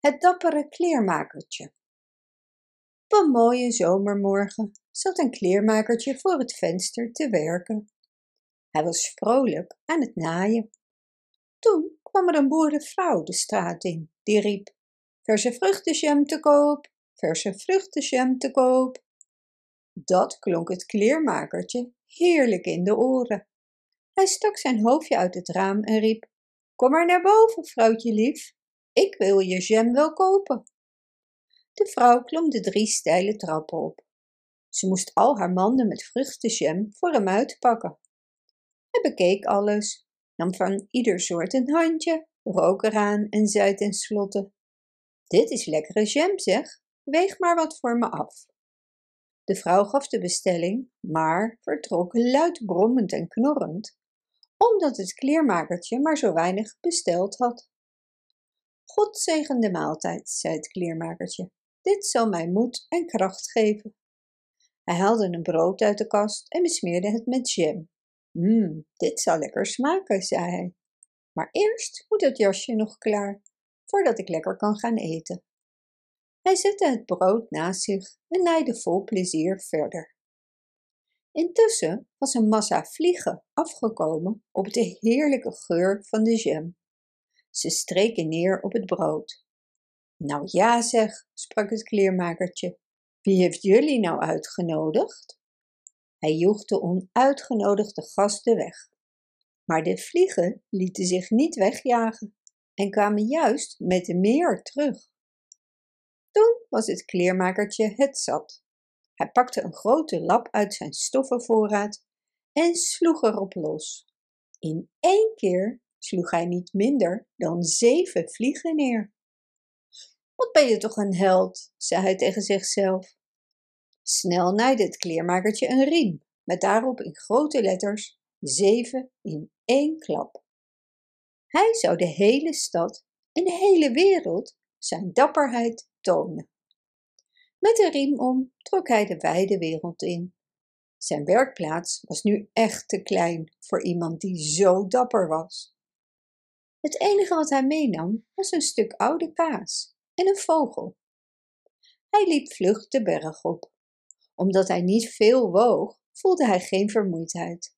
Het dappere kleermakertje. Op een mooie zomermorgen zat een kleermakertje voor het venster te werken. Hij was vrolijk aan het naaien. Toen kwam er een boerenvrouw de straat in, die riep: Verse vruchtenjam te koop, verse vruchtenjam te koop. Dat klonk het kleermakertje heerlijk in de oren. Hij stak zijn hoofdje uit het raam en riep: Kom maar naar boven, vrouwtje lief, ik wil je jam wel kopen. De vrouw klom de drie steile trappen op. Ze moest al haar manden met vruchtenjam voor hem uitpakken. Hij bekeek alles, nam van ieder soort een handje, rook eraan en zei tenslotte: Dit is lekkere jam, zeg, weeg maar wat voor me af. De vrouw gaf de bestelling, maar vertrok luid brommend en knorrend, omdat het kleermakertje maar zo weinig besteld had. God zegen de maaltijd, zei het kleermakertje. Dit zal mij moed en kracht geven. Hij haalde een brood uit de kast en besmeerde het met jam. Mmm, dit zal lekker smaken, zei hij. Maar eerst moet het jasje nog klaar, voordat ik lekker kan gaan eten. Hij zette het brood naast zich en naaide vol plezier verder. Intussen was een massa vliegen afgekomen op de heerlijke geur van de jam. Ze streken neer op het brood. Nou ja, zeg, sprak het kleermakertje. Wie heeft jullie nou uitgenodigd? Hij joeg de onuitgenodigde gasten weg. Maar de vliegen lieten zich niet wegjagen en kwamen juist met meer terug. Toen was het kleermakertje het zat. Hij pakte een grote lap uit zijn stoffenvoorraad en sloeg erop los. In één keer sloeg hij niet minder dan zeven vliegen neer. Wat ben je toch een held, zei hij tegen zichzelf. Snel naaide het kleermakertje een riem, met daarop in grote letters zeven in één klap. Hij zou de hele stad en de hele wereld zijn dapperheid tonen. Met de riem om trok hij de wijde wereld in. Zijn werkplaats was nu echt te klein voor iemand die zo dapper was. Het enige wat hij meenam was een stuk oude kaas en een vogel. Hij liep vlug de berg op. Omdat hij niet veel woog, voelde hij geen vermoeidheid.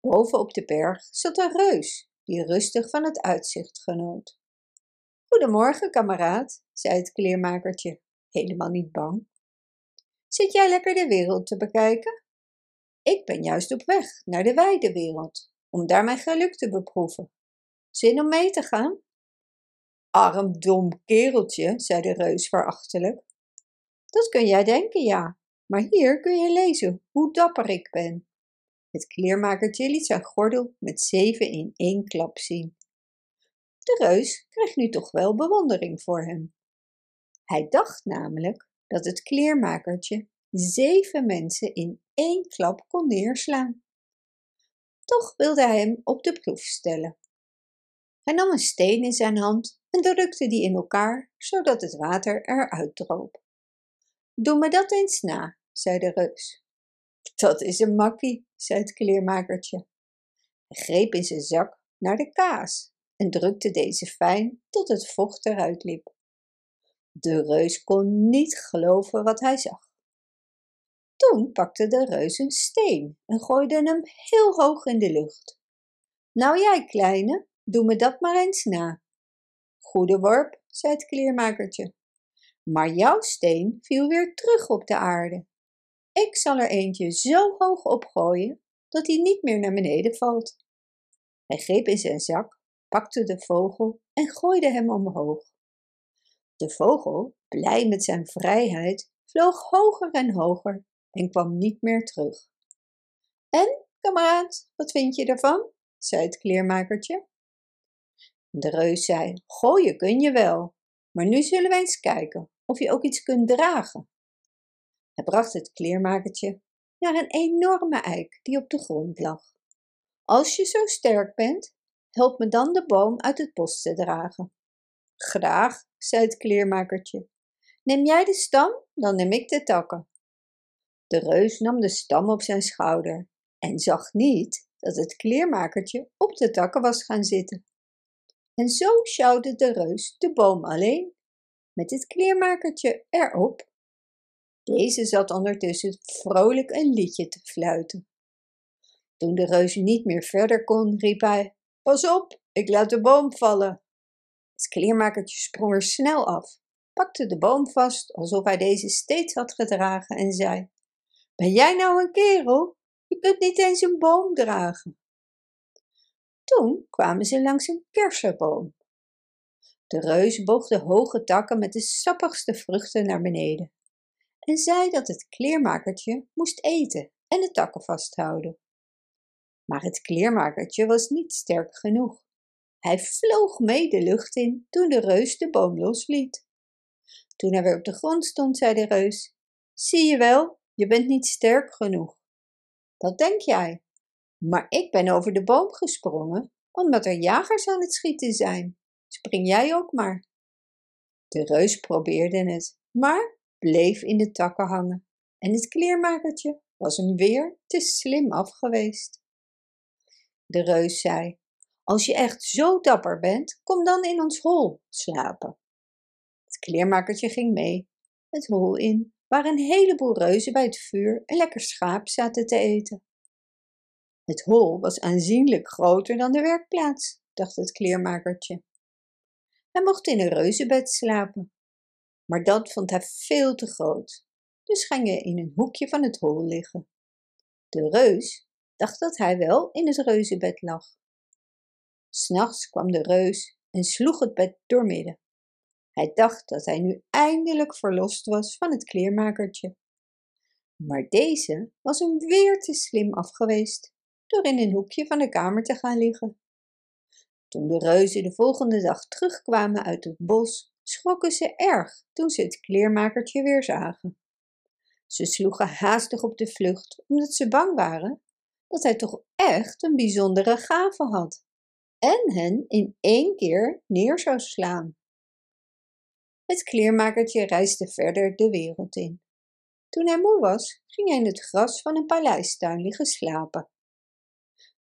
Boven op de berg zat een reus, die rustig van het uitzicht genoot. Goedemorgen, kameraad, zei het kleermakertje, helemaal niet bang. Zit jij lekker de wereld te bekijken? Ik ben juist op weg naar de wijde wereld, om daar mijn geluk te beproeven. Zin om mee te gaan? Arm dom kereltje, zei de reus verachtelijk. Dat kun jij denken, ja, maar hier kun je lezen hoe dapper ik ben. Het kleermakertje liet zijn gordel met zeven in één klap zien. De reus kreeg nu toch wel bewondering voor hem. Hij dacht namelijk dat het kleermakertje zeven mensen in één klap kon neerslaan. Toch wilde hij hem op de proef stellen. Hij nam een steen in zijn hand en drukte die in elkaar, zodat het water eruit droop. Doe me dat eens na, zei de reus. Dat is een makkie, zei het kleermakertje. Hij greep in zijn zak naar de kaas en drukte deze fijn tot het vocht eruit liep. De reus kon niet geloven wat hij zag. Toen pakte de reus een steen en gooide hem heel hoog in de lucht. Nou jij, kleine, doe me dat maar eens na. Goede worp, zei het kleermakertje. Maar jouw steen viel weer terug op de aarde. Ik zal er eentje zo hoog opgooien dat hij niet meer naar beneden valt. Hij greep in zijn zak, pakte de vogel en gooide hem omhoog. De vogel, blij met zijn vrijheid, vloog hoger en hoger en kwam niet meer terug. En, kameraad, wat vind je ervan? zei het kleermakertje. De reus zei: Gooien kun je wel, maar nu zullen we eens kijken of je ook iets kunt dragen. Hij bracht het kleermakertje naar een enorme eik die op de grond lag. Als je zo sterk bent, help me dan de boom uit het bos te dragen. Graag, zei het kleermakertje. Neem jij de stam, dan neem ik de takken. De reus nam de stam op zijn schouder en zag niet dat het kleermakertje op de takken was gaan zitten. En zo sjouwde de reus de boom alleen met het kleermakertje erop. Deze zat ondertussen vrolijk een liedje te fluiten. Toen de reus niet meer verder kon, riep hij: Pas op, ik laat de boom vallen. Het kleermakertje sprong er snel af, pakte de boom vast alsof hij deze steeds had gedragen en zei: Ben jij nou een kerel? Je kunt niet eens een boom dragen. Toen kwamen ze langs een kersenboom. De reus boog de hoge takken met de sappigste vruchten naar beneden en zei dat het kleermakertje moest eten en de takken vasthouden. Maar het kleermakertje was niet sterk genoeg. Hij vloog mee de lucht in toen de reus de boom losliet. Toen hij weer op de grond stond, zei de reus: Zie je wel, je bent niet sterk genoeg. Dat denk jij. Maar ik ben over de boom gesprongen, omdat er jagers aan het schieten zijn. Spring jij ook maar. De reus probeerde het, maar bleef in de takken hangen en het kleermakertje was hem weer te slim af geweest. De reus zei: Als je echt zo dapper bent, kom dan in ons hol slapen. Het kleermakertje ging mee, het hol in, waar een heleboel reuzen bij het vuur een lekker schaap zaten te eten. Het hol was aanzienlijk groter dan de werkplaats, dacht het kleermakertje. Hij mocht in een reuzenbed slapen, maar dat vond hij veel te groot, dus ging hij in een hoekje van het hol liggen. De reus dacht dat hij wel in het reuzenbed lag. S'nachts kwam de reus en sloeg het bed doormidden. Hij dacht dat hij nu eindelijk verlost was van het kleermakertje. Maar deze was hem weer te slim afgeweest door in een hoekje van de kamer te gaan liggen. Toen de reuzen de volgende dag terugkwamen uit het bos, schrokken ze erg toen ze het kleermakertje weer zagen. Ze sloegen haastig op de vlucht, omdat ze bang waren dat hij toch echt een bijzondere gave had en hen in één keer neer zou slaan. Het kleermakertje reisde verder de wereld in. Toen hij moe was, ging hij in het gras van een paleistuin liggen slapen.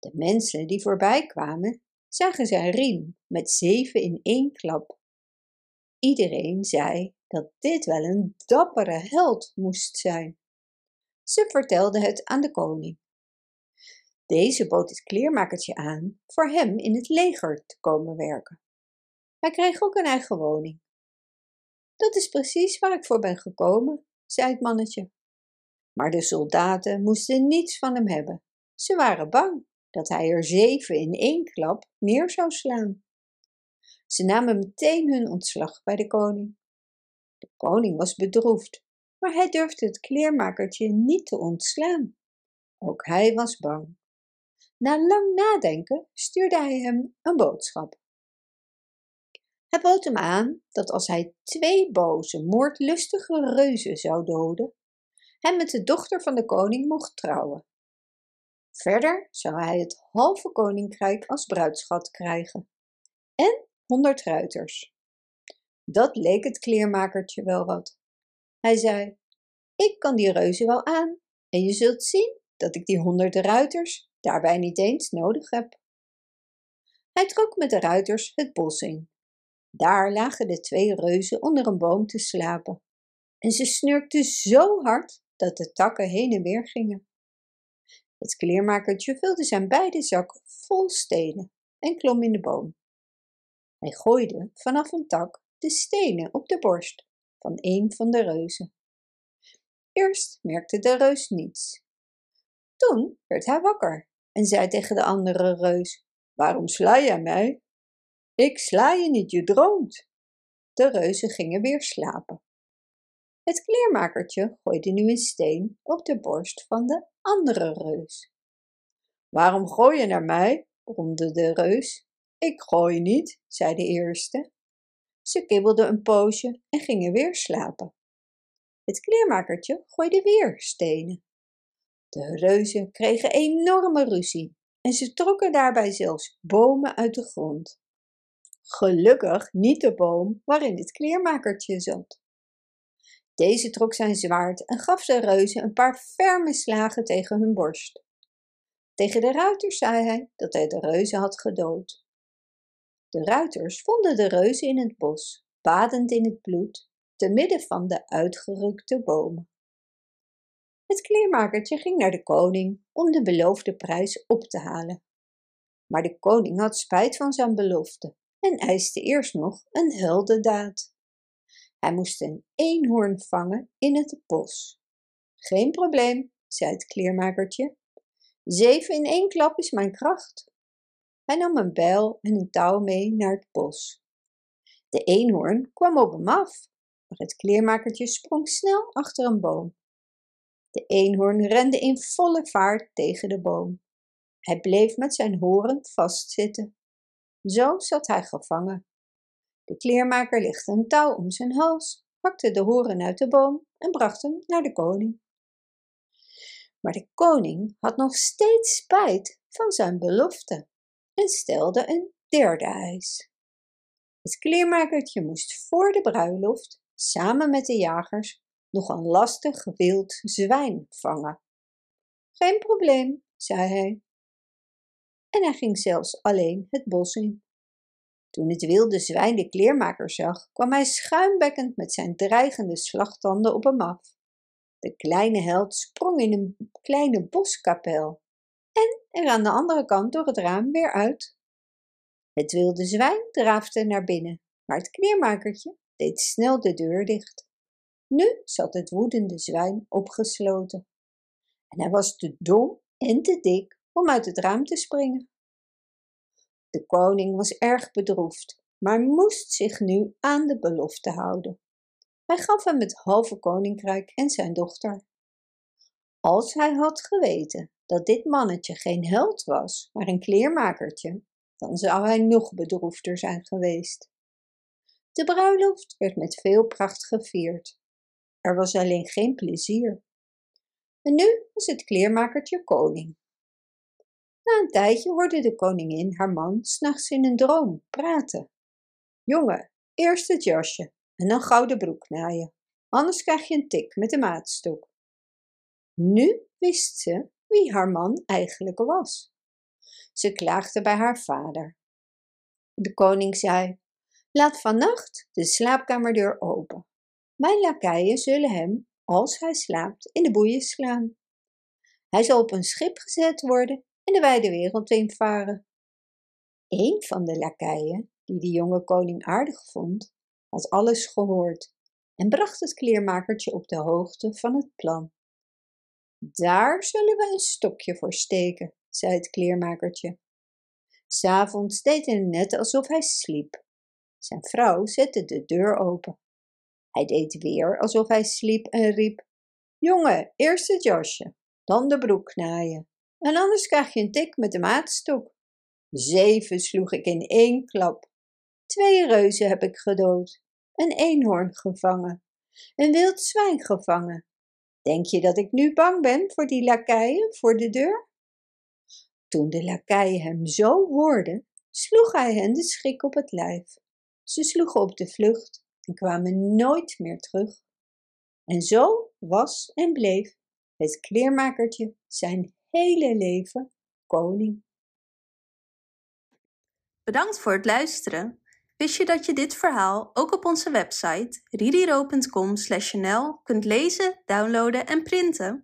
De mensen die voorbij kwamen, zagen zijn riem met zeven in één klap. Iedereen zei dat dit wel een dappere held moest zijn. Ze vertelden het aan de koning. Deze bood het kleermakertje aan voor hem in het leger te komen werken. Hij kreeg ook een eigen woning. Dat is precies waar ik voor ben gekomen, zei het mannetje. Maar de soldaten moesten niets van hem hebben. Ze waren bang dat hij er zeven in één klap neer zou slaan. Ze namen meteen hun ontslag bij de koning. De koning was bedroefd, maar hij durfde het kleermakertje niet te ontslaan. Ook hij was bang. Na lang nadenken stuurde hij hem een boodschap. Hij bood hem aan dat als hij twee boze, moordlustige reuzen zou doden, hij met de dochter van de koning mocht trouwen. Verder zou hij het halve koninkrijk als bruidschat krijgen en honderd ruiters. Dat leek het kleermakertje wel wat. Hij zei: Ik kan die reuzen wel aan, en je zult zien dat ik die honderd ruiters daarbij niet eens nodig heb. Hij trok met de ruiters het bos in. Daar lagen de twee reuzen onder een boom te slapen, en ze snurkten zo hard dat de takken heen en weer gingen. Het kleermakertje vulde zijn beide zakken vol stenen en klom in de boom. Hij gooide vanaf een tak de stenen op de borst van een van de reuzen. Eerst merkte de reus niets. Toen werd hij wakker en zei tegen de andere reus: Waarom sla jij mij? Ik sla je niet, je droomt. De reuzen gingen weer slapen. Het kleermakertje gooide nu een steen op de borst van de andere reus. Waarom gooi je naar mij? bromde de reus. Ik gooi niet, zei de eerste. Ze kibbelden een poosje en gingen weer slapen. Het kleermakertje gooide weer stenen. De reuzen kregen enorme ruzie en ze trokken daarbij zelfs bomen uit de grond. Gelukkig niet de boom waarin het kleermakertje zat. Deze trok zijn zwaard en gaf de reuzen een paar ferme slagen tegen hun borst. Tegen de ruiters zei hij dat hij de reuzen had gedood. De ruiters vonden de reuzen in het bos badend in het bloed, te midden van de uitgerukte bomen. Het kleermakertje ging naar de koning om de beloofde prijs op te halen. Maar de koning had spijt van zijn belofte en eiste eerst nog een heldendaad. Hij moest een eenhoorn vangen in het bos. Geen probleem, zei het kleermakertje. Zeven in één klap is mijn kracht. Hij nam een bijl en een touw mee naar het bos. De eenhoorn kwam op hem af, maar het kleermakertje sprong snel achter een boom. De eenhoorn rende in volle vaart tegen de boom. Hij bleef met zijn horen vastzitten. Zo zat hij gevangen. De kleermaker legde een touw om zijn hals, hakte de horen uit de boom en bracht hem naar de koning. Maar de koning had nog steeds spijt van zijn belofte en stelde een derde eis. Het kleermakertje moest voor de bruiloft samen met de jagers nog een lastig wild zwijn vangen. Geen probleem, zei hij. En hij ging zelfs alleen het bos in. Toen het wilde zwijn de kleermaker zag, kwam hij schuimbekkend met zijn dreigende slagtanden op hem af. De kleine held sprong in een kleine boskapel en er aan de andere kant door het raam weer uit. Het wilde zwijn draafde naar binnen, maar het kleermakertje deed snel de deur dicht. Nu zat het woedende zwijn opgesloten. En hij was te dom en te dik om uit het raam te springen. De koning was erg bedroefd, maar moest zich nu aan de belofte houden. Hij gaf hem het halve koninkrijk en zijn dochter. Als hij had geweten dat dit mannetje geen held was, maar een kleermakertje, dan zou hij nog bedroefder zijn geweest. De bruiloft werd met veel pracht gevierd. Er was alleen geen plezier. En nu was het kleermakertje koning. Na een tijdje hoorde de koningin haar man s'nachts in een droom praten. Jongen, eerst het jasje en dan gouden broek naaien, anders krijg je een tik met de maatstok. Nu wist ze wie haar man eigenlijk was. Ze klaagde bij haar vader. De koning zei: Laat vannacht de slaapkamerdeur open. Mijn lakeien zullen hem, als hij slaapt, in de boeien slaan. Hij zal op een schip gezet worden en de wijde wereld invaren. Een van de lakeien, die de jonge koning aardig vond, had alles gehoord en bracht het kleermakertje op de hoogte van het plan. Daar zullen we een stokje voor steken, zei het kleermakertje. S'avonds deed hij net alsof hij sliep. Zijn vrouw zette de deur open. Hij deed weer alsof hij sliep en riep: Jongen, eerst het jasje, dan de broek naaien. En anders krijg je een tik met de maatstok. Zeven sloeg ik in één klap. Twee reuzen heb ik gedood, een eenhoorn gevangen, een wild zwijn gevangen. Denk je dat ik nu bang ben voor die lakeien voor de deur? Toen de lakeien hem zo hoorden, sloeg hij hen de schrik op het lijf. Ze sloegen op de vlucht en kwamen nooit meer terug. En zo was en bleef het kleermakertje zijn hele leven koning. Bedankt voor het luisteren. Wist je dat je dit verhaal ook op onze website ridiro.com/nl kunt lezen, downloaden en printen?